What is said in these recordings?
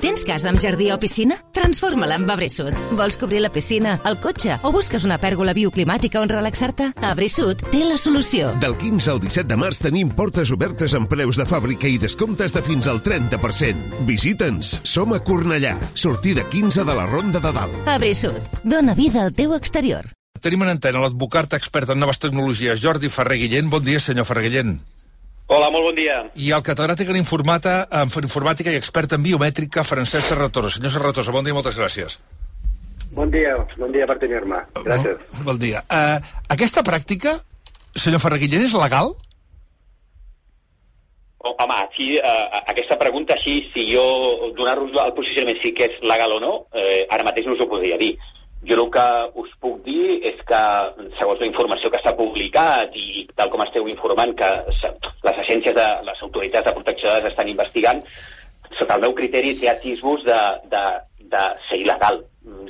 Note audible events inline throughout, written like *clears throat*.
Tens casa amb jardí o piscina? Transforma-la en Abrisud. Vols cobrir la piscina, el cotxe o busques una pèrgola bioclimàtica on relaxar-te? Abrisud té la solució. Del 15 al 17 de març tenim portes obertes amb preus de fàbrica i descomptes de fins al 30%. Visita'ns. Som a Cornellà. Sortida 15 de la Ronda de Dalt. Abrisud. Dóna vida al teu exterior. Tenim en antena l'advocat expert en noves tecnologies, Jordi Ferrer Guillén. Bon dia, senyor Ferrer Guillén. Hola, molt bon dia. I el catedràtic en, informata, en informàtica i expert en biomètrica, Francesc Serratosa. Senyor Serratosa, bon dia i moltes gràcies. Bon dia, bon dia per tenir-me. Gràcies. Bon, bon dia. Uh, aquesta pràctica, senyor Ferrer Guillén, és legal? Oh, home, sí, uh, aquesta pregunta, sí, si jo donar-vos el posicionament si que és legal o no, eh, ara mateix no us ho podria dir. Jo el que us puc dir és que, segons la informació que s'ha publicat i tal com esteu informant que les agències de les autoritats de protecció de dades estan investigant, sota el meu criteri té atisbos de, de, de ser il·legal.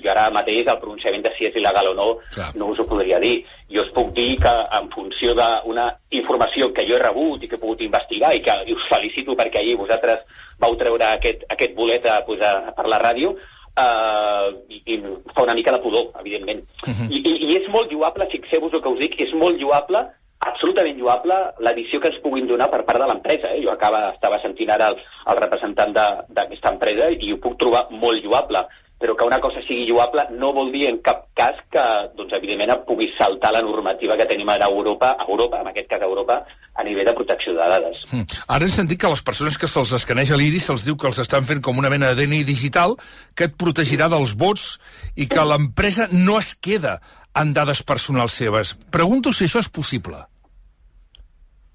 Jo ara mateix el pronunciament de si és il·legal o no Clar. no us ho podria dir. Jo us puc dir que en funció d'una informació que jo he rebut i que he pogut investigar i que i us felicito perquè ahir vosaltres vau treure aquest, aquest bolet a, pues, a, per la ràdio, eh, i, i fa una mica de pudor, evidentment. Uh -huh. I, i, I és molt lloable, fixeu-vos el que us dic, és molt lloable absolutament lloable l'edició que ens puguin donar per part de l'empresa. Eh? Jo acaba, estava sentint ara el, el representant d'aquesta empresa i ho puc trobar molt lloable però que una cosa sigui lloable no vol dir en cap cas que, doncs, evidentment, pugui saltar la normativa que tenim a Europa, a Europa, en aquest cas a Europa, a nivell de protecció de dades. Mm. Ara hem sentit que les persones que se'ls escaneja l'iris se'ls diu que els estan fent com una mena de DNI digital que et protegirà dels vots i que l'empresa no es queda en dades personals seves. Pregunto si això és possible.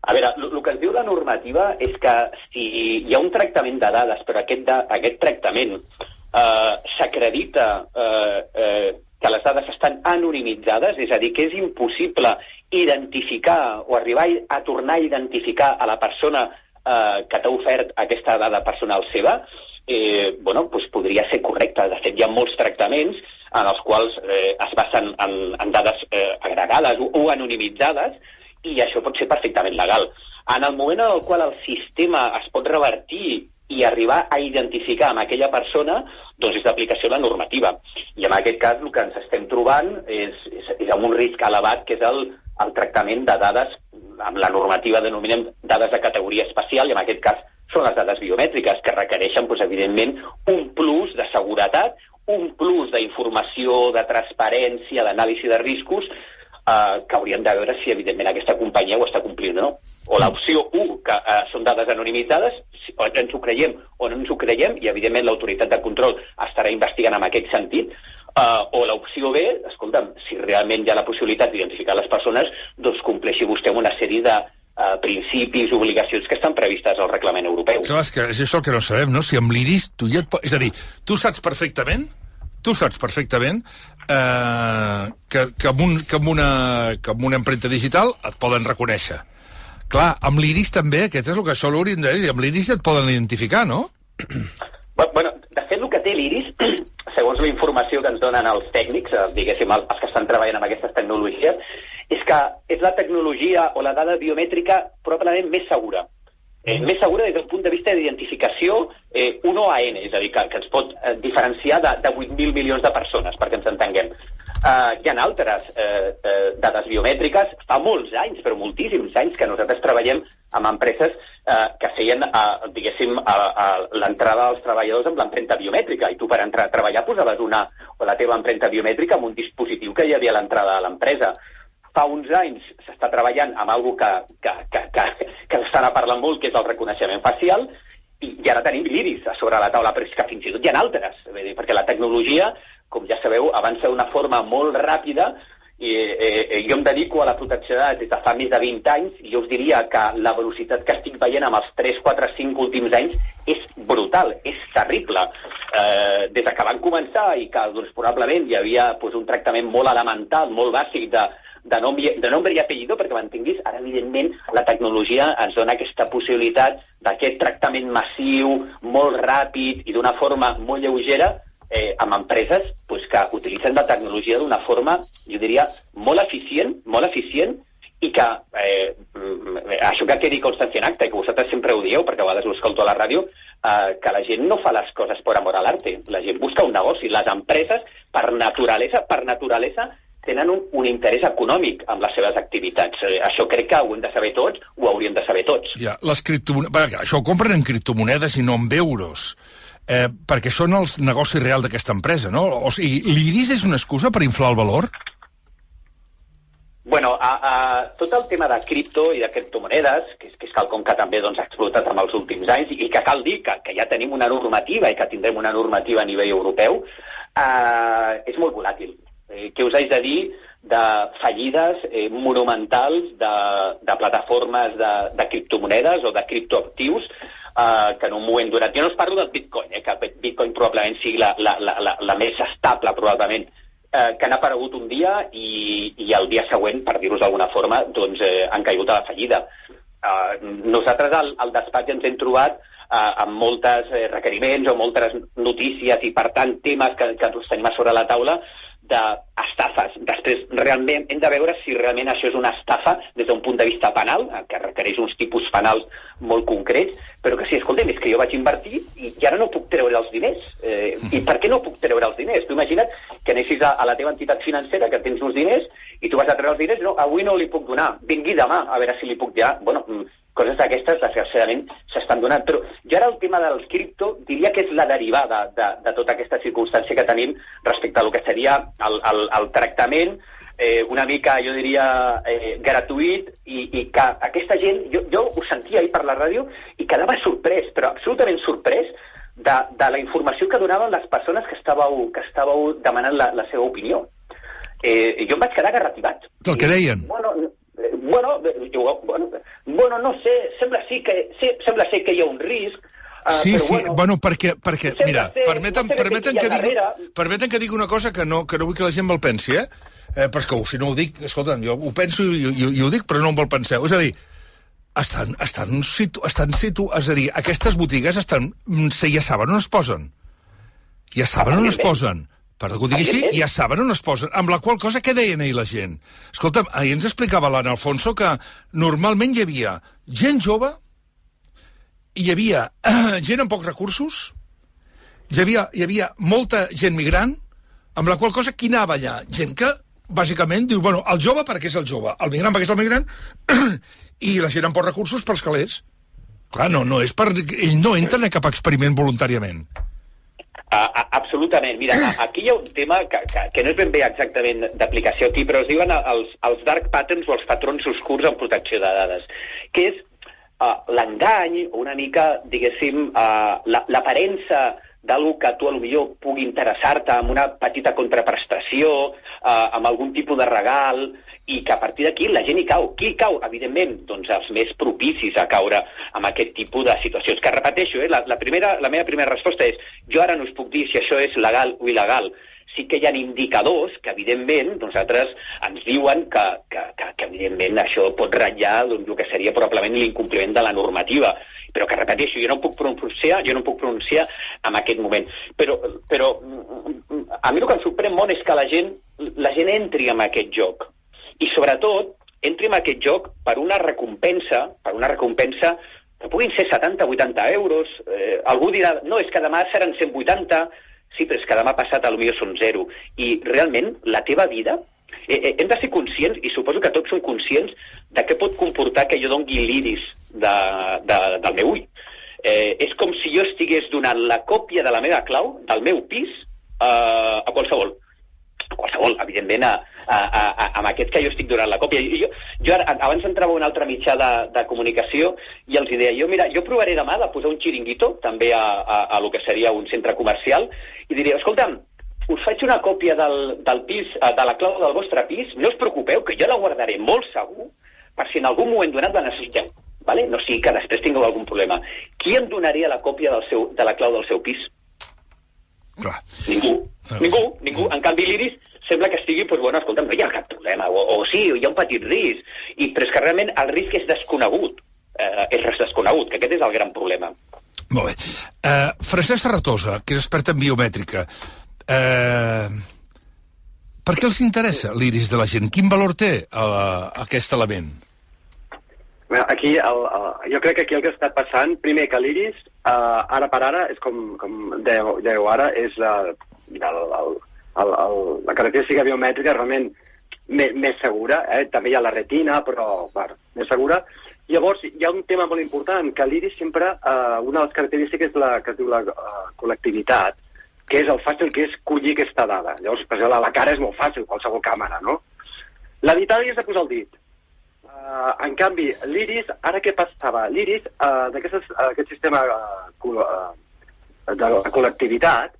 A veure, el que ens diu la normativa és que si hi ha un tractament de dades, però aquest, de, aquest tractament eh, s'acredita eh, eh, que les dades estan anonimitzades, és a dir, que és impossible identificar o arribar a tornar a identificar a la persona eh, que t'ha ofert aquesta dada personal seva, eh, bueno, doncs podria ser correcte. De fet, hi ha molts tractaments en els quals eh, es basen en, en dades eh, agregades o, o anonimitzades i això pot ser perfectament legal. En el moment en el qual el sistema es pot revertir i arribar a identificar amb aquella persona doncs és d'aplicació la normativa. I en aquest cas el que ens estem trobant és, és, és amb un risc elevat que és el, el tractament de dades, amb la normativa denominem dades de categoria especial, i en aquest cas són les dades biomètriques, que requereixen, doncs, evidentment, un plus de seguretat, un plus d'informació, de transparència, d'anàlisi de riscos, eh, que hauríem de veure si, evidentment, aquesta companyia ho està complint o no. O l'opció 1, que eh, són dades anonimitzades, o ens ho creiem o no ens ho creiem, i, evidentment, l'autoritat de control estarà investigant en aquest sentit, eh, o l'opció B, escolta'm, si realment hi ha la possibilitat d'identificar les persones, doncs compleixi vostè una sèrie de uh, principis, obligacions que estan previstes al reglament europeu. Clar, és, que és això que no sabem, no? Si amb l'iris tu ja et... Po... És a dir, tu saps perfectament tu saps perfectament eh, que, que, amb un, que, amb una, que amb una empremta digital et poden reconèixer. Clar, amb l'iris també, aquest és el que això l'hauríem de dir, amb l'iris et poden identificar, no? Bueno, de fet, el que té l'iris, *clears throat* segons la informació que ens donen els tècnics, eh, diguéssim, els que estan treballant amb aquestes tecnologies, és que és la tecnologia o la dada biomètrica probablement més segura. És més segura des del punt de vista d'identificació eh, un OAN, és a dir, que, que ens pot eh, diferenciar de, de 8.000 milions de persones, perquè ens entenguem. Uh, hi ha altres uh, uh, dades biomètriques, fa molts anys, però moltíssims anys, que nosaltres treballem amb empreses uh, que feien, uh, diguéssim, uh, uh, l'entrada dels treballadors amb l'empremta biomètrica, i tu per entrar a treballar posaves una, o la teva empremta biomètrica amb un dispositiu que hi havia a l'entrada de l'empresa. Fa uns anys s'està treballant amb algo que, que, que, que, que s'està parlant molt, que és el reconeixement facial, i, i ara tenim l'iris a sobre la taula, però és que fins i tot hi ha altres, perquè la tecnologia com ja sabeu, avança d'una forma molt ràpida i eh, eh, jo em dedico a la protecció de dades des de fa més de 20 anys i jo us diria que la velocitat que estic veient amb els 3, 4, 5 últims anys és brutal, és terrible. Eh, des que van començar i que doncs, probablement hi havia doncs, un tractament molt elemental, molt bàsic de, de, nom, de nombre i apellido, perquè m'entenguis, ara evidentment la tecnologia ens dona aquesta possibilitat d'aquest tractament massiu, molt ràpid i d'una forma molt lleugera eh, amb empreses pues, que utilitzen la tecnologia d'una forma, jo diria, molt eficient, molt eficient i que eh, això que quedi constància en acte, i que vosaltres sempre ho dieu, perquè a vegades ho escolto a la ràdio, eh, que la gent no fa les coses per amor a l'arte. La gent busca un negoci. Les empreses, per naturalesa, per naturalesa, tenen un, un interès econòmic amb les seves activitats. Eh, això crec que ho hem de saber tots, ho hauríem de saber tots. Ja, les criptomonedes... Això ho compren en criptomonedes i no en euros. Eh, perquè són els negocis reals d'aquesta empresa, no? O sigui, l'IRIS és una excusa per inflar el valor? Bueno, a, a, tot el tema de cripto i de criptomonedes, que és, que és quelcom que també doncs, ha explotat en els últims anys, i que cal dir que, que ja tenim una normativa i que tindrem una normativa a nivell europeu, eh, és molt volàtil. Eh, què us haig de dir de fallides eh, monumentals de, de plataformes de, de criptomonedes o de criptoactius eh, que en un moment donat... Jo no us parlo del bitcoin, eh, que bitcoin probablement sigui la, la, la, la, la més estable, probablement, eh, que han aparegut un dia i, i el dia següent, per dir-ho d'alguna forma, doncs eh, han caigut a la fallida. Eh, nosaltres al, al despatx ens hem trobat eh, amb moltes eh, requeriments o moltes notícies i, per tant, temes que, que tenim a sobre la taula d'estafes. Després, realment, hem de veure si realment això és una estafa des d'un punt de vista penal, que requereix uns tipus penals molt concrets, però que sí, escolta'm, és que jo vaig invertir i, i ara no puc treure els diners. Eh, I per què no puc treure els diners? Tu imagina't que anessis a, a la teva entitat financera, que tens uns diners, i tu vas a treure els diners, no, avui no li puc donar, vingui demà, a veure si li puc dir, bueno, mm, coses d'aquestes, desgraciadament, s'estan donant. Però jo ara el tema del cripto diria que és la derivada de, de tota aquesta circumstància que tenim respecte a lo que seria el, el, el tractament eh, una mica, jo diria, eh, gratuït i, i que aquesta gent, jo, jo ho sentia ahir per la ràdio i quedava sorprès, però absolutament sorprès de, de la informació que donaven les persones que estàveu, que estàveu demanant la, la seva opinió. Eh, jo em vaig quedar garrativat. El que deien. Bueno, eh, bueno, jo, bueno, bueno, no sé, sembla sí que, sí, sembla ser que hi ha un risc, Uh, Sí, però, sí, bueno, bueno perquè, perquè mira, ser- permeten, no sé permeten, que ha digui, permeten que digui una cosa que no, que no vull que la gent me'l pensi, eh? eh però és que si no ho dic, escolta, jo ho penso i, i, i ho dic, però no me'l penseu. És a dir, estan, estan, situ, estan situ, és a dir, aquestes botigues estan, se ja saben on es posen. Ja saben on es posen. Per que ho digui així, ja saben on es posen. Amb la qual cosa, què deien ahir la gent? Escolta, ahir ens explicava l'Anna Alfonso que normalment hi havia gent jove, hi havia eh, *clears throat* gent amb pocs recursos, hi havia, hi havia molta gent migrant, amb la qual cosa qui anava allà? Gent que, bàsicament, diu, bueno, el jove perquè és el jove, el migrant perquè és el migrant, *clears throat* i la gent amb pocs recursos pels calés. Clar, no, no és per... Ell no entra en cap experiment voluntàriament. A, a, absolutament. Mira, a, aquí hi ha un tema que, que, que no és ben bé exactament d'aplicació aquí, però es diuen els, els dark patterns o els patrons oscurs en protecció de dades, que és uh, l'engany, una mica, diguéssim, uh, l'aparença d'algú que a tu potser pugui interessar-te amb una petita contraprestació, uh, amb algun tipus de regal, i que a partir d'aquí la gent hi cau. Qui hi cau? Evidentment, doncs els més propicis a caure amb aquest tipus de situacions. Que repeteixo, eh, la, la, primera, la meva primera resposta és jo ara no us puc dir si això és legal o il·legal. Sí que hi ha indicadors que, evidentment, nosaltres ens diuen que, que, que, que evidentment, això pot ratllar doncs, el que seria probablement l'incompliment de la normativa. Però que, repeteixo, jo no puc pronunciar, jo no puc pronunciar en aquest moment. Però, però mm, a mi el que em sorprèn molt és que la gent, la gent entri en aquest joc i sobretot entri en aquest joc per una recompensa, per una recompensa que puguin ser 70-80 euros. Eh, algú dirà, no, és que demà seran 180, sí, però és que demà passat potser són zero. I realment la teva vida eh, eh, hem de ser conscients, i suposo que tots som conscients, de què pot comportar que jo dongui l'iris de, de, del meu ull. Eh, és com si jo estigués donant la còpia de la meva clau, del meu pis, eh, a qualsevol qualsevol, evidentment, a, a, a, a, amb aquest que jo estic donant la còpia. Jo, jo ara, abans entrava a un altre mitjà de, de comunicació i els deia, jo, mira, jo provaré demà de posar un xiringuito, també a, a, a lo que seria un centre comercial, i diré, escolta'm, us faig una còpia del, del pis, eh, de la clau del vostre pis, no us preocupeu, que jo la guardaré molt segur, per si en algun moment donat la necessiteu. Vale? No sigui que després tingueu algun problema. Qui em donaria la còpia del seu, de la clau del seu pis? Clar. Ningú. Ah, Ningú, ningú. En canvi, l'Iris sembla que estigui, doncs, bueno, escolta, no hi ha cap problema, o, o sí, hi ha un petit risc, i, però és que realment el risc és desconegut, eh, és res desconegut, que aquest és el gran problema. Molt bé. Uh, Francesc Serratosa, que és expert en biomètrica, uh, Per què els interessa l'iris de la gent? Quin valor té uh, aquest element? Bé, Aquí, el, el, jo crec que aquí el que està passant, primer que l'iris, uh, ara per ara, és com, com dèieu, dèieu ara, és la, el, el, el, el, la característica biomètrica realment més, més segura. Eh? També hi ha la retina, però bueno, més segura. Llavors, hi ha un tema molt important, que l'iris sempre, uh, una de les característiques és la que es diu la uh, col·lectivitat, que és el fàcil que és collir aquesta dada. Llavors, per exemple, la cara és molt fàcil, qualsevol càmera, no? La vital és de posar el dit. Uh, en canvi, l'iris, ara què passava? L'iris, uh, d'aquest sistema uh, de la col·lectivitat,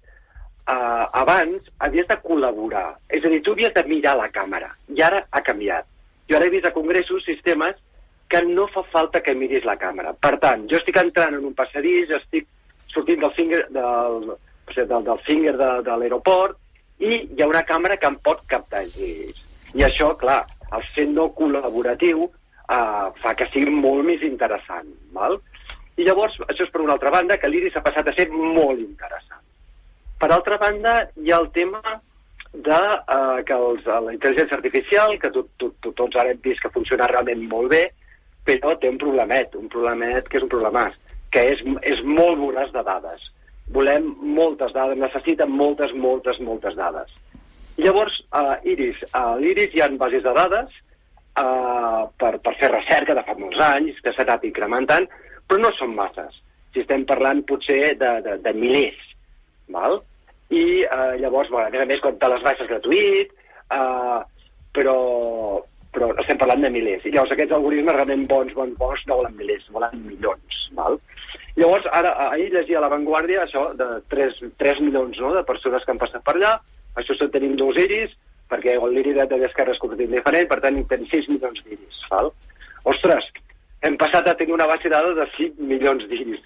uh, abans havies de col·laborar. És a dir, tu havies de mirar la càmera, i ara ha canviat. Jo ara he vist a congressos sistemes que no fa falta que miris la càmera. Per tant, jo estic entrant en un passadís, estic sortint del finger, del, del, del finger de, de l'aeroport i hi ha una càmera que em pot captar iris. I això, clar, el fet no col·laboratiu eh, fa que sigui molt més interessant. Val? I llavors, això és per una altra banda, que l'iris ha passat a ser molt interessant. Per altra banda, hi ha el tema de eh, que els, la intel·ligència artificial, que tot, tot, tot, tots ara hem vist que funciona realment molt bé, però té un problemet, un problemet que és un problemàs, que és, és molt voraç de dades. Volem moltes dades, necessiten moltes, moltes, moltes dades. Llavors, a uh, Iris, a l'Iris hi ha bases de dades uh, per, per fer recerca de fa molts anys, que s'ha anat incrementant, però no són masses. Si estem parlant potser de, de, de milers, val? I uh, llavors, bueno, a més a més, quan les baixes gratuït, uh, però, però estem parlant de milers. I llavors aquests algoritmes realment bons, bons, bons, no volen milers, volen milions, val? Llavors, ara, ahir llegia a La Vanguardia això de 3, 3 milions no, de persones que han passat per allà, això són, tenim dos iris, perquè l'iri de d'esquerra és completament diferent, per tant, tenim 6 milions d'iris. Ostres, hem passat a tenir una base de dades de 5 milions d'iris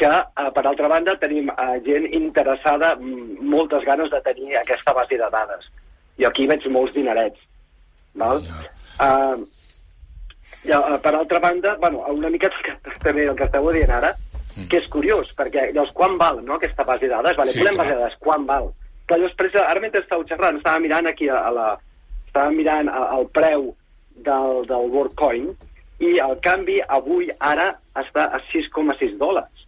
que, eh, per altra banda, tenim eh, gent interessada, moltes ganes de tenir aquesta base de dades. I aquí veig molts dinerets. Val? Uh, ja, uh, per altra banda, bueno, una mica que, *laughs* també el que esteu dient ara, mm. que és curiós, perquè llavors, quan val no, aquesta base de dades? Vale, sí, volem base de dades, quan val? Clar, després, ara mentre estàveu xerrant, estava mirant aquí a, a la... Estava mirant a, el preu del, del WorldCoin i el canvi avui, ara, està a 6,6 dòlars.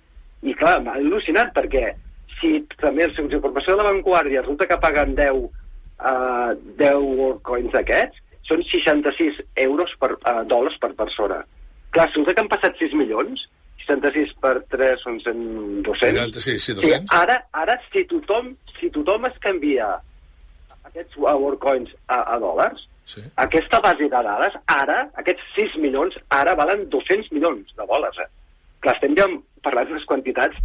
I clar, m'ha al·lucinat perquè si també seus informació de la Vanguardia resulta que paguen 10, uh, 10 WorldCoins d'aquests, són 66 euros per, uh, dòlars per persona. Clar, resulta que han passat 6 milions, 66 per 3 són 100, 200. Sí, sí, 200. Sí, ara, ara si, tothom, si tothom es canvia aquests WorldCoins a, a dòlars, sí. aquesta base de dades, ara, aquests 6 milions, ara valen 200 milions de dòlars. Eh? Clar, estem ja parlant d'unes quantitats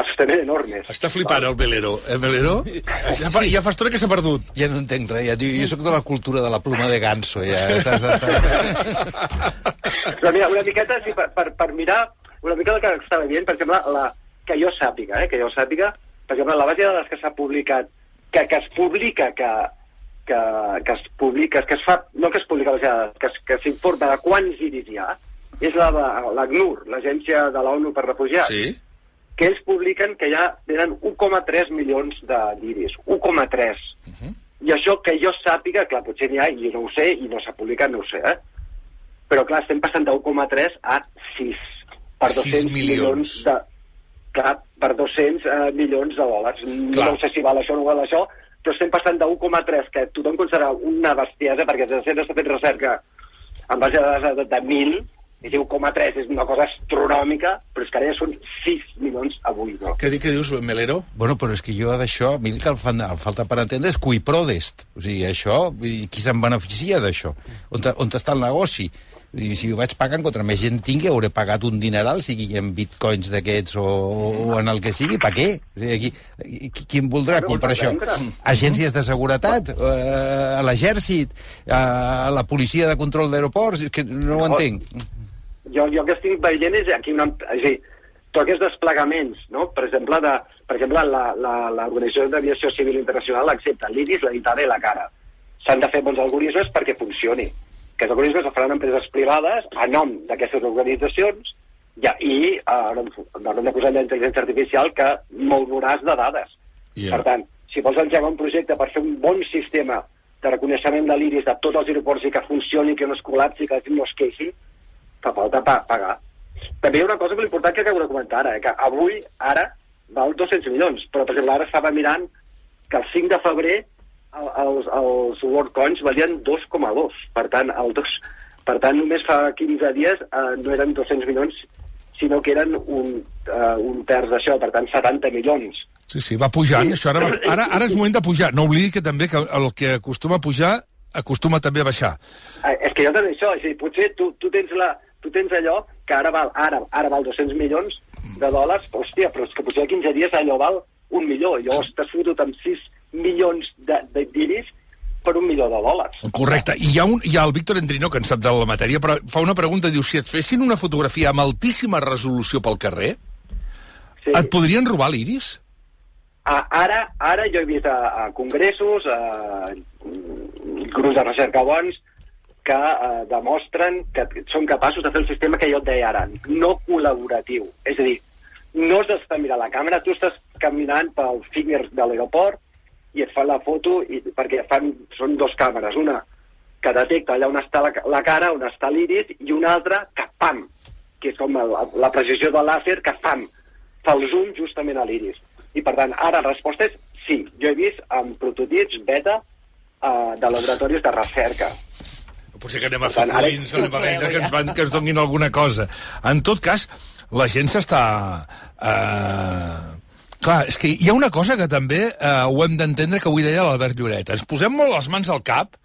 absolutament enormes. Està flipant el velero. Eh, velero? Ja fa, ja fa estona que s'ha perdut. Ja no entenc res. Ja, jo, jo sóc de la cultura de la pluma de ganso. Ja. *laughs* Però mira, una miqueta, sí, per, per, per mirar una mica el que estava dient, per exemple, la, que jo sàpiga, eh, que jo sàpiga, per exemple, la base de dades que s'ha publicat, que, que es publica, que, que, que es publica, que es fa, no que es publica, que, es, que s'informa de quants iris hi ha, és la de l'ACNUR, l'Agència de l'ONU per Refugiats, sí. que ells publiquen que ja tenen 1,3 milions d'iris, 1,3. Uh -huh. I això que jo sàpiga, clar, potser n'hi ha, i no ho sé, i no s'ha publicat, no ho sé, eh? Però clar, estem passant de 1,3 a 6 per 200 milions. milions de, clar, per 200 uh, milions de dòlars. Clar. No sé si val això o no val això, però estem passant de 1,3, que tothom considera una bestiesa, perquè sempre s'ha fet recerca en base a dades de, de 1.000, i 1,3 és una cosa astronòmica, però és que ara ja són 6 milions avui, no? Què, què dius, Melero? Bueno, però és que jo d'això, a mi el que el, fan, el falta per entendre és cui prodest. O sigui, això, i qui se'n beneficia d'això? On, on està el negoci? I si ho vaig pagant, contra més gent tingui, hauré pagat un dineral, sigui en bitcoins d'aquests o, o en el que sigui, per què? O sigui, qui, qui em voldrà comprar això? Agències de seguretat, eh, a l'exèrcit, a la policia de control d'aeroports, que no ho entenc. Jo, jo que estic veient és aquí una... És dir, tots aquests desplegaments, no? per exemple, de, per exemple l'Organització d'Aviació Civil Internacional accepta l'IRIS, la dintada i la cara. S'han de fer bons algoritmes perquè funcioni aquests algoritmes es faran empreses privades a nom d'aquestes organitzacions ja, i eh, hauran de posar intel·ligència artificial que molduràs de dades. Yeah. Per tant, si vols engegar un projecte per fer un bon sistema de reconeixement de l'iris de tots els aeroports i que funcioni, que no es col·lapsi, que la gent no es queixi, fa falta pa pagar. També hi ha una cosa molt important que acabo de comentar ara, eh, que avui, ara, val 200 milions, però per exemple ara estava mirant que el 5 de febrer els, els World Coins valien 2,2. Per tant, el dos, per tant, només fa 15 dies eh, no eren 200 milions, sinó que eren un, eh, un terç d'això, per tant, 70 milions. Sí, sí, va pujant, Sí. això ara, va, ara, ara és moment de pujar. No oblidi que també que el que acostuma a pujar acostuma també a baixar. Eh, és que jo també això, és dir, potser tu, tu, tens la, tu tens allò que ara val, ara, ara val 200 milions de dòlars, però, hòstia, però és que potser a 15 dies allò val un milió, i llavors t'has fotut amb 6 milions de- de- d'iris per un milió de dòlars. Correcte. I hi ha, un, hi ha el Víctor Endrino, que en sap de la matèria, però fa una pregunta, diu, si et fessin una fotografia amb altíssima resolució pel carrer, Sí. et podrien robar l'iris? A, ara, ara jo he vist a, a congressos, a, mm, grups de recerca bons, que eh, demostren que són capaços de fer el sistema que jo et deia ara, no col·laboratiu. És a dir, no has d'estar mirant la càmera, tu estàs caminant pel figure de l'aeroport i et fan la foto i, perquè fan, són dos càmeres, una que detecta allà on està la, la cara, on està l'iris, i una altra que pam, que és com el, la precisió del làser que fam, fa el zoom justament a l'iris. I per tant, ara la resposta és sí. Jo he vist amb prototips beta uh, de laboratoris de recerca. Potser que anem a fer tant, ara- coins, anem a veure que ens, van, que ens donin alguna cosa. En tot cas, la gent s'està... Eh... Clar, és que hi ha una cosa que també eh, ho hem d'entendre que avui deia l'Albert Lloret. Ens posem molt les mans al cap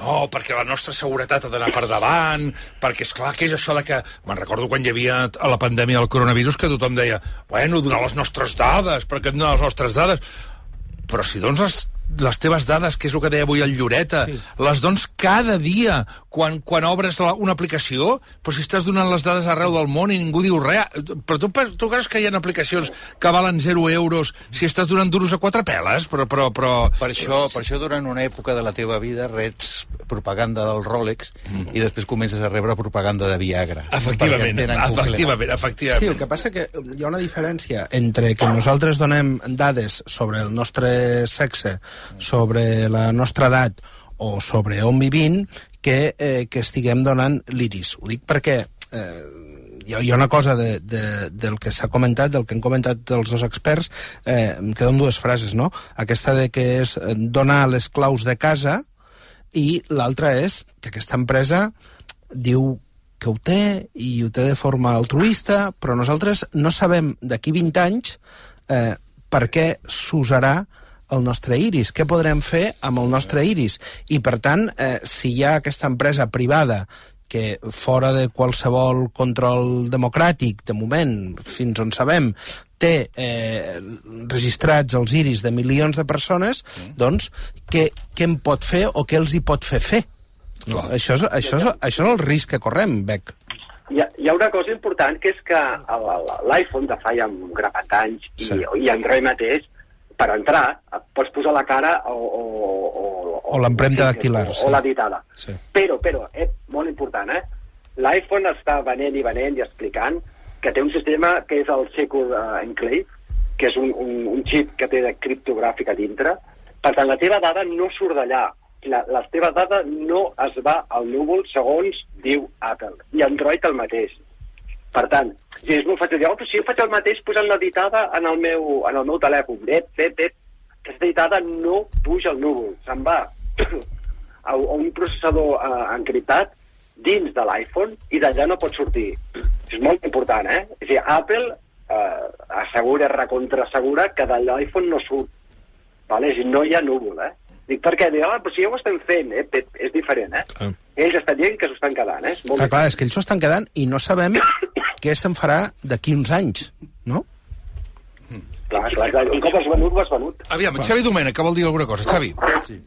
Oh, perquè la nostra seguretat ha d'anar per davant, perquè és clar que és això de que... Me'n recordo quan hi havia a la pandèmia del coronavirus que tothom deia bueno, donar les nostres dades, per què donar les nostres dades? Però si dones les, les teves dades, que és el que deia avui el Lloreta, sí. les dones cada dia quan, quan obres la, una aplicació, però si estàs donant les dades arreu del món i ningú diu res, però tu, tu creus que hi ha aplicacions que valen 0 euros si estàs donant duros a quatre peles? Però, però, però... Per això, per això durant una època de la teva vida rets propaganda del Rolex mm. i després comences a rebre propaganda de Viagra. Efectivament, efectivament, efectivament. Sí, el que passa que hi ha una diferència entre que nosaltres donem dades sobre el nostre sexe, sobre la nostra edat o sobre on vivim, que, eh, que estiguem donant l'iris. Ho dic perquè eh, hi ha, hi ha una cosa de, de, del que s'ha comentat, del que han comentat els dos experts, eh, em queden dues frases, no? Aquesta de que és eh, donar les claus de casa i l'altra és que aquesta empresa diu que ho té i ho té de forma altruista, però nosaltres no sabem d'aquí 20 anys eh, per què s'usarà el nostre iris, què podrem fer amb el nostre iris. I, per tant, eh, si hi ha aquesta empresa privada que fora de qualsevol control democràtic, de moment, fins on sabem, té eh, registrats els iris de milions de persones, doncs què, què en pot fer o què els hi pot fer fer? No, això, és, això, és, això és el risc que correm, Bec. Hi ha, hi ha una cosa important, que és que l'iPhone de fa ja un grapat anys i, Sí. i Android mateix, per entrar, pots posar la cara o... O, o, O l'empremta dactilar, O, sí. o la ditada. Sí. Però, però, eh, molt important, eh? L'iPhone està venent i venent i explicant que té un sistema que és el Secure uh, Enclave, que és un, un, un xip que té de criptogràfic a dintre. Per tant, la teva dada no surt d'allà. La, la teva dada no es va al núvol segons diu Apple. I Android el mateix. Per tant, si és molt fàcil dir, oh, però si jo faig el mateix posant la ditada en el meu, en el meu telèfon, bep, bep, bep, aquesta ditada no puja al núvol, se'n va *coughs* a, un processador uh, encriptat dins de l'iPhone i d'allà no pot sortir. És molt important, eh? És a dir, Apple eh, assegura, recontrasegura que de l'iPhone no surt. Vale? És a dir, no hi ha núvol, eh? Dic, perquè diu, ah, però si ja ho estem fent, eh? És diferent, eh? Ah. Ells estan dient que s'ho estan quedant, eh? És molt Clar, clar, és que ells s'ho estan quedant i no sabem *coughs* què se'n farà d'aquí uns anys, no? clar, clar, clar. Un cop has venut, has venut. Aviam, Xavi Domènech, que vol dir alguna cosa. Xavi. Sí.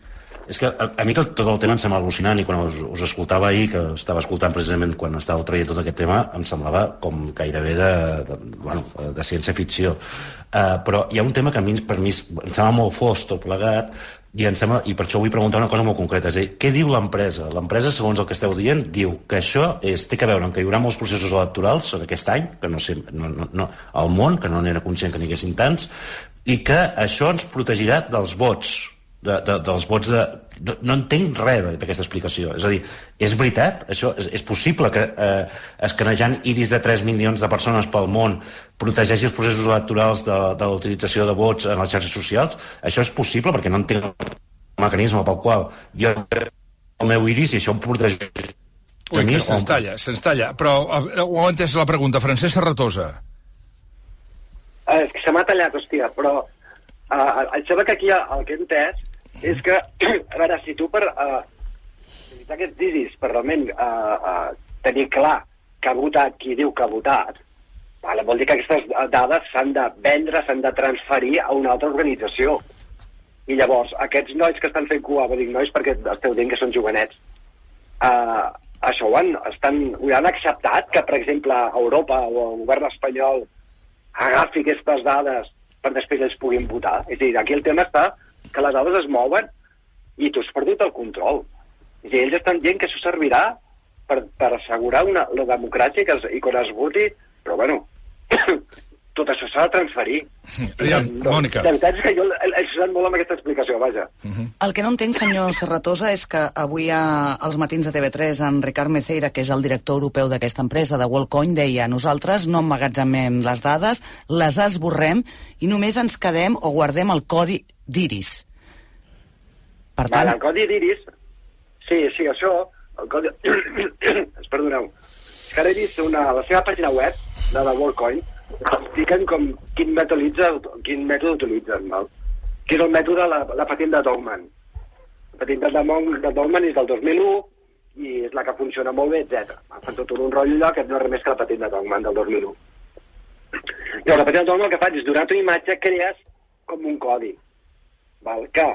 És que a, a mi tot, tot el tema em sembla al·lucinant i quan us, us escoltava ahir, que estava escoltant precisament quan estàveu traient tot aquest tema, em semblava com gairebé de, de, bueno, de ciència-ficció. Uh, però hi ha un tema que a mi, per mi em sembla molt fos tot plegat i, em sembla, i per això vull preguntar una cosa molt concreta. És a dir, què diu l'empresa? L'empresa, segons el que esteu dient, diu que això és, té que veure amb que hi haurà molts processos electorals aquest any, que no sé, no, no, no, al món, que no n'era conscient que n'hi haguessin tants, i que això ens protegirà dels vots de, de, dels vots de... No, no entenc res d'aquesta explicació. És a dir, és veritat? Això és, és possible que eh, escanejant iris de 3 milions de persones pel món protegeixi els processos electorals de, de la utilització de vots en les xarxes socials? Això és possible? Perquè no entenc el mecanisme pel qual jo el meu iris i això em protegeix Ui, que se'ns talla, se'ns talla. Però eh, ho ha entès la pregunta. Francesc Serratosa. Eh, és que se m'ha tallat, hòstia, però uh, em sembla que aquí el que he entès és que, *clears throat* a veure, si tu per uh, utilitzar aquests diris per realment uh, uh, tenir clar que ha votat qui diu que ha votat, vale, vol dir que aquestes dades s'han de vendre, s'han de transferir a una altra organització. I llavors, aquests nois que estan fent cua, vull dir nois perquè esteu dient que són jovenets, uh, això ho han, estan, ho han acceptat, que per exemple Europa o el govern espanyol agafi aquestes dades per després ells puguin votar. És a dir, aquí el tema està que les dades es mouen i tu has perdut el control. És dir, ells estan dient que això servirà per, per assegurar una, la democràcia i, que es, i quan es voti, però bueno, *coughs* tot això s'ha de transferir. *laughs* Aviam, Mònica. De veritat és que jo he he sudat molt amb aquesta explicació, vaja. El que no entenc, senyor Serratosa, és que avui a, als matins de TV3 en Ricard Meceira, que és el director europeu d'aquesta empresa, de WorldCoin, deia nosaltres no emmagatzemem les dades, les esborrem i només ens quedem o guardem el codi d'Iris. Per tant, Vale, el codi d'Iris, sí, sí, això, el codi... *coughs* Perdoneu. És que ara he vist una, a la seva pàgina web, de la WorldCoin, expliquen com, quin, mètode utilitza, quin mètode utilitzen, val? que és el mètode, la, la patent de Dogman. La patent de, Dogman- de Dogman és del 2001 i és la que funciona molt bé, etc. Fan tot un rotllo allò que no és res més que la patent de Dogman del 2001. Llavors, la patent de Dogman el que fa és, durant una imatge, crees com un codi val? que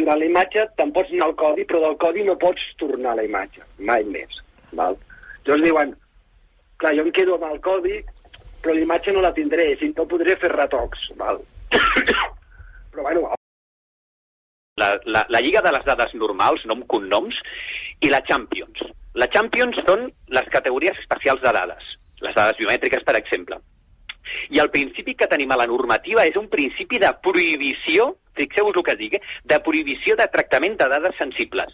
durant la imatge te'n pots anar al codi, però del codi no pots tornar a la imatge, mai més. Val? Llavors diuen, clar, jo em quedo amb el codi, però la imatge no la tindré, si no podré fer retocs. Val? *coughs* però bueno, la, la, la Lliga de les Dades Normals, nom cognoms, i la Champions. La Champions són les categories especials de dades, les dades biomètriques, per exemple. I el principi que tenim a la normativa és un principi de prohibició, fixeu-vos el que dic, eh? de prohibició de tractament de dades sensibles,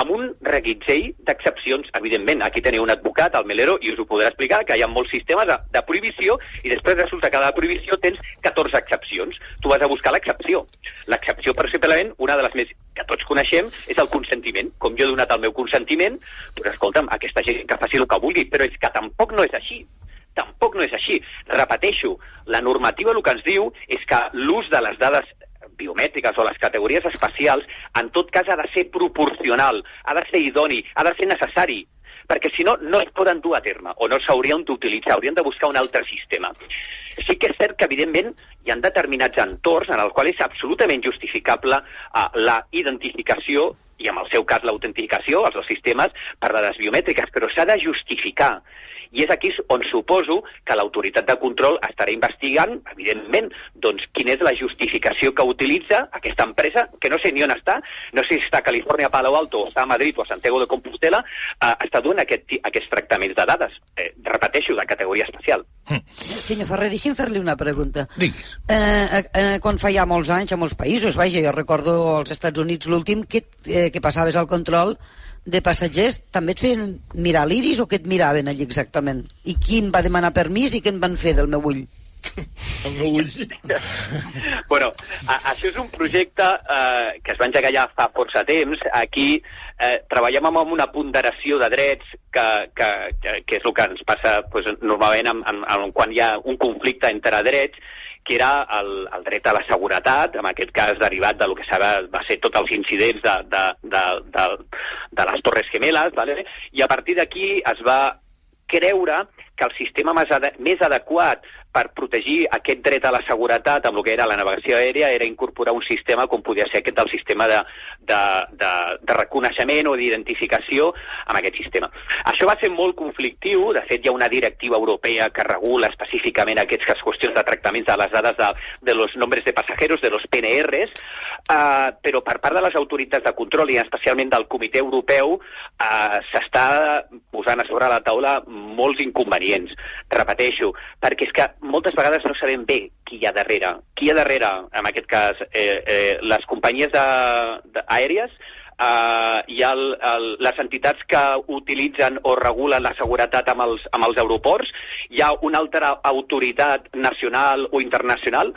amb un reguitzell d'excepcions. Evidentment, aquí teniu un advocat, el Melero, i us ho podrà explicar, que hi ha molts sistemes de, de prohibició, i després resulta que a la prohibició tens 14 excepcions. Tu vas a buscar l'excepció. L'excepció, per simplement, una de les més que tots coneixem, és el consentiment. Com jo he donat el meu consentiment, doncs escolta'm, aquesta gent que faci el que vulgui, però és que tampoc no és així tampoc no és així. Repeteixo, la normativa el que ens diu és que l'ús de les dades biomètriques o les categories espacials, en tot cas ha de ser proporcional, ha de ser idoni, ha de ser necessari, perquè si no, no es poden dur a terme o no s'haurien d'utilitzar, haurien de buscar un altre sistema. Sí que és cert que, evidentment, hi ha determinats entorns en els quals és absolutament justificable uh, la identificació i, en el seu cas, l'autentificació, els dos sistemes, per dades biomètriques, però s'ha de justificar. I és aquí on suposo que l'autoritat de control estarà investigant, evidentment, doncs, quina és la justificació que utilitza aquesta empresa, que no sé ni on està, no sé si està a Califòrnia, a Palo Alto, o està a Madrid o a Santiago de Compostela, eh, està donant aquest, aquests tractaments de dades. Eh, repeteixo, de categoria especial. Senyor Ferrer, deixi'm fer-li una pregunta. Diguis. Eh, eh, quan fa ja molts anys a molts països, vaja, jo recordo als Estats Units l'últim que, eh, que passaves al control de passatgers, també et feien mirar l'iris o què et miraven allí exactament? I quin va demanar permís i què en van fer del meu ull? *laughs* El meu ull. bueno, a, això és un projecte eh, que es va engegar ja fa força temps. Aquí eh, treballem amb una ponderació de drets que, que, que, que és el que ens passa pues, normalment en, en, en, quan hi ha un conflicte entre drets, que era el, el dret a la seguretat, en aquest cas derivat de lo que serà, va ser tots els incidents de, de, de, de, de les Torres Gemeles, ¿vale? i a partir d'aquí es va creure que el sistema més, ade més adequat per protegir aquest dret a la seguretat amb el que era la navegació aèria era incorporar un sistema com podia ser aquest del sistema de, de, de, de reconeixement o d'identificació amb aquest sistema. Això va ser molt conflictiu, de fet hi ha una directiva europea que regula específicament aquestes qüestions de tractaments de les dades de, de los nombres de passajeros, de los PNRs, Uh, però per part de les autoritats de control i especialment del Comitè Europeu uh, s'està posant a sobre la taula molts inconvenients. Repeteixo, perquè és que moltes vegades no sabem bé qui hi ha darrere. Qui hi ha darrere, en aquest cas, eh, eh, les companyies de, de, aèries, eh, hi ha el, el, les entitats que utilitzen o regulen la seguretat amb els, amb els aeroports, hi ha una altra autoritat nacional o internacional.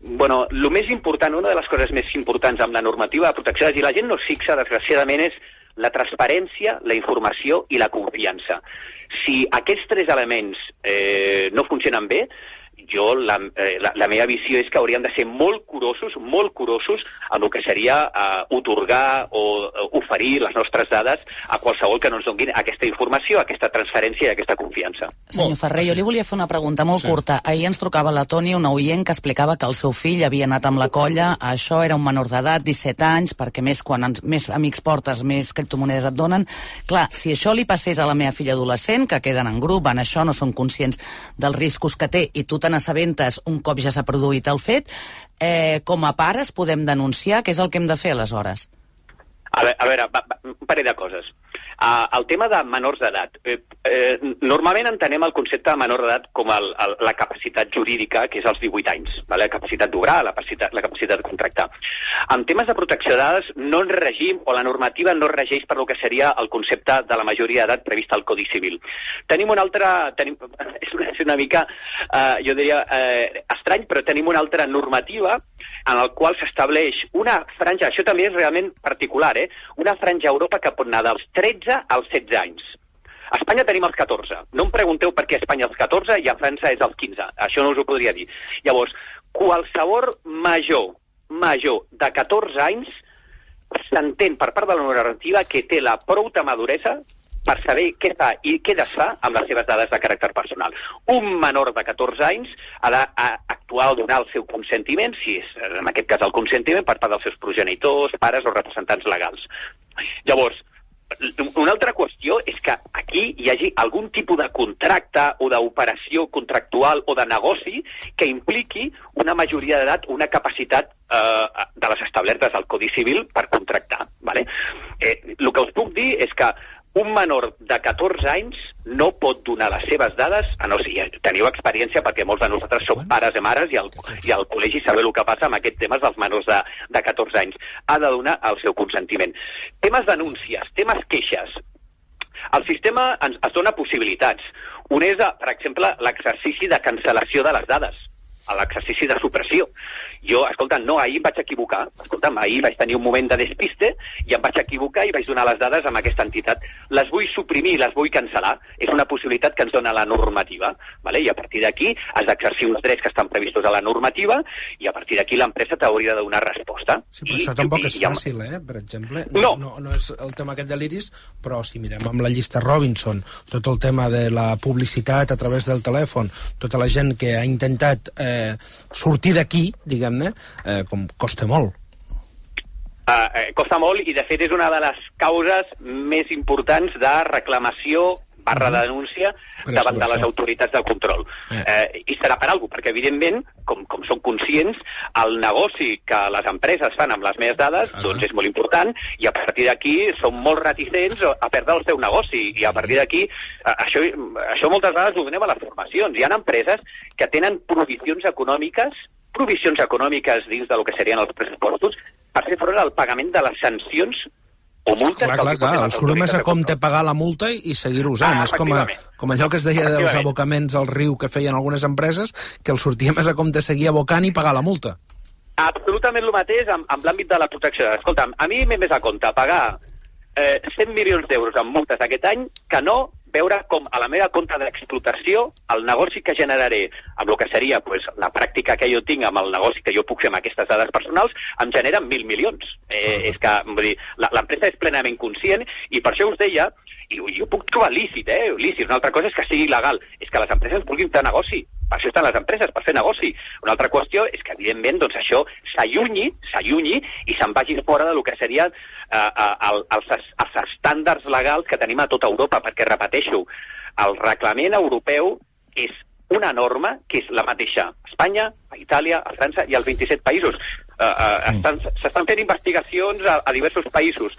bueno, el més important, una de les coses més importants amb la normativa de protecció de la gent no es fixa, desgraciadament, és la transparència, la informació i la confiança. Si aquests tres elements eh, no funcionen bé, jo, la, eh, la, la meva visió és que hauríem de ser molt curosos, molt curosos amb el que seria eh, otorgar o eh, oferir les nostres dades a qualsevol que no ens donguin aquesta informació, aquesta transferència i aquesta confiança. Senyor Ferrer, jo li volia fer una pregunta molt sí. curta. Ahir ens trucava la Toni, una oient, que explicava que el seu fill havia anat amb la colla, això era un menor d'edat, 17 anys, perquè més quan ens, més amics portes, més criptomonedes et donen. Clar, si això li passés a la meva filla adolescent, que queden en grup, en això no són conscients dels riscos que té, i tu te n'assabentes un cop ja s'ha produït el fet, eh, com a pares podem denunciar, què és el que hem de fer aleshores? A veure, a veure va, va, un parell de coses. Uh, el tema de menors d'edat. Eh, eh, normalment entenem el concepte de menor d'edat com el, el, la capacitat jurídica, que és els 18 anys, vale? la capacitat d'obrar, la, capacitat, la capacitat de contractar. En temes de protecció de dades no en regim, o la normativa no regeix per lo que seria el concepte de la majoria d'edat prevista al Codi Civil. Tenim una altra... Tenim, *laughs* és, una, és una mica, uh, jo diria, uh, estrany, però tenim una altra normativa en el qual s'estableix una franja, això també és realment particular, eh? una franja a Europa que pot anar dels 13 als 16 anys. A Espanya tenim els 14. No em pregunteu per què a Espanya els 14 i a França és els 15. Això no us ho podria dir. Llavors, qualsevol major, major de 14 anys s'entén per part de la normativa que té la prouta maduresa per saber què fa i què desfà amb les seves dades de caràcter personal. Un menor de 14 anys ha d'actuar o donar el seu consentiment, si és en aquest cas el consentiment, per part dels seus progenitors, pares o representants legals. Llavors, una altra qüestió és que aquí hi hagi algun tipus de contracte o d'operació contractual o de negoci que impliqui una majoria d'edat, una capacitat eh, de les establertes al Codi Civil per contractar. Vale? Eh, el que us puc dir és que un menor de 14 anys no pot donar les seves dades, a no sé, teniu experiència perquè molts de nosaltres som pares i mares i al, i al col·legi sabeu el que passa amb aquest temes dels menors de, de 14 anys. Ha de donar el seu consentiment. Temes denúncies, temes queixes. El sistema ens, es dona possibilitats. Un és, per exemple, l'exercici de cancel·lació de les dades a l'exercici de supressió. Jo, escolta, no, ahir em vaig equivocar. Escolta, ahir vaig tenir un moment de despiste i em vaig equivocar i vaig donar les dades a aquesta entitat. Les vull suprimir, les vull cancel·lar. És una possibilitat que ens dona la normativa. Vale? I a partir d'aquí has d'exercir uns drets que estan previstos a la normativa i a partir d'aquí l'empresa t'hauria de donar resposta. Sí, però I, això tampoc i, és fàcil, eh? Per exemple, no. no, no és el tema aquest de l'Iris, però si mirem amb la llista Robinson, tot el tema de la publicitat a través del telèfon, tota la gent que ha intentat eh, sortir d'aquí, diguem-ne, eh, com costa molt. Uh, costa molt i, de fet, és una de les causes més importants de reclamació barra de denúncia davant de les autoritats de control. Eh. Eh, I serà per alguna perquè, evidentment, com, com som conscients, el negoci que les empreses fan amb les meves dades doncs és molt important i a partir d'aquí són molt reticents a perdre el seu negoci i a partir d'aquí, eh, això, això moltes vegades ho donem a les formacions. Hi ha empreses que tenen provisions econòmiques provisions econòmiques dins del que serien els pressupostos per fer front al pagament de les sancions o multes... Clar, clar, clar, el surt més a compte pagar la multa i seguir usant. Ah, és com, a, com allò que es deia dels abocaments al riu que feien algunes empreses, que el sortia més a compte seguir abocant i pagar la multa. Absolutament el mateix amb, amb l'àmbit de la protecció. Escolta'm, a mi m'he més a compte pagar eh, 100 milions d'euros en multes aquest any que no veure com a la meva compte d'explotació el negoci que generaré amb el que seria pues, la pràctica que jo tinc amb el negoci que jo puc fer amb aquestes dades personals em genera mil milions. Eh, és que l'empresa és plenament conscient i per això us deia, i jo puc trobar lícit, eh? lícit, una altra cosa és que sigui il·legal, és que les empreses vulguin fer negoci, per això estan les empreses, per fer negoci. Una altra qüestió és que, evidentment, doncs, això s'allunyi, s'allunyi i se'n vagi fora de lo que serien eh, eh, els, els estàndards legals que tenim a tota Europa, perquè, repeteixo, el reglament europeu és una norma que és la mateixa a Espanya, a Itàlia, a França i als 27 països. Uh, uh, estan- S'estan fent investigacions a, a diversos països.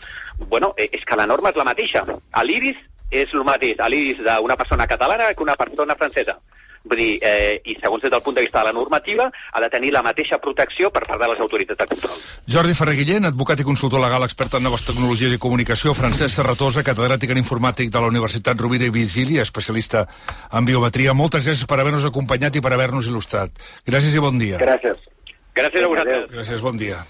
Bueno, eh, és que la norma és la mateixa. A l'IRIS és el mateix, a l'IRIS d'una persona catalana que una persona francesa. Vull dir, eh, i segons des del punt de vista de la normativa, ha de tenir la mateixa protecció per part de les autoritats de control. Jordi Ferrer Guillén, advocat i consultor legal expert en noves tecnologies i comunicació, Francesc Serratosa, catedràtic en informàtic de la Universitat Rovira i Virgili, especialista en biometria. Moltes gràcies per haver-nos acompanyat i per haver-nos il·lustrat. Gràcies i bon dia. Gràcies. Gràcies a vosaltres. Gràcies, bon dia.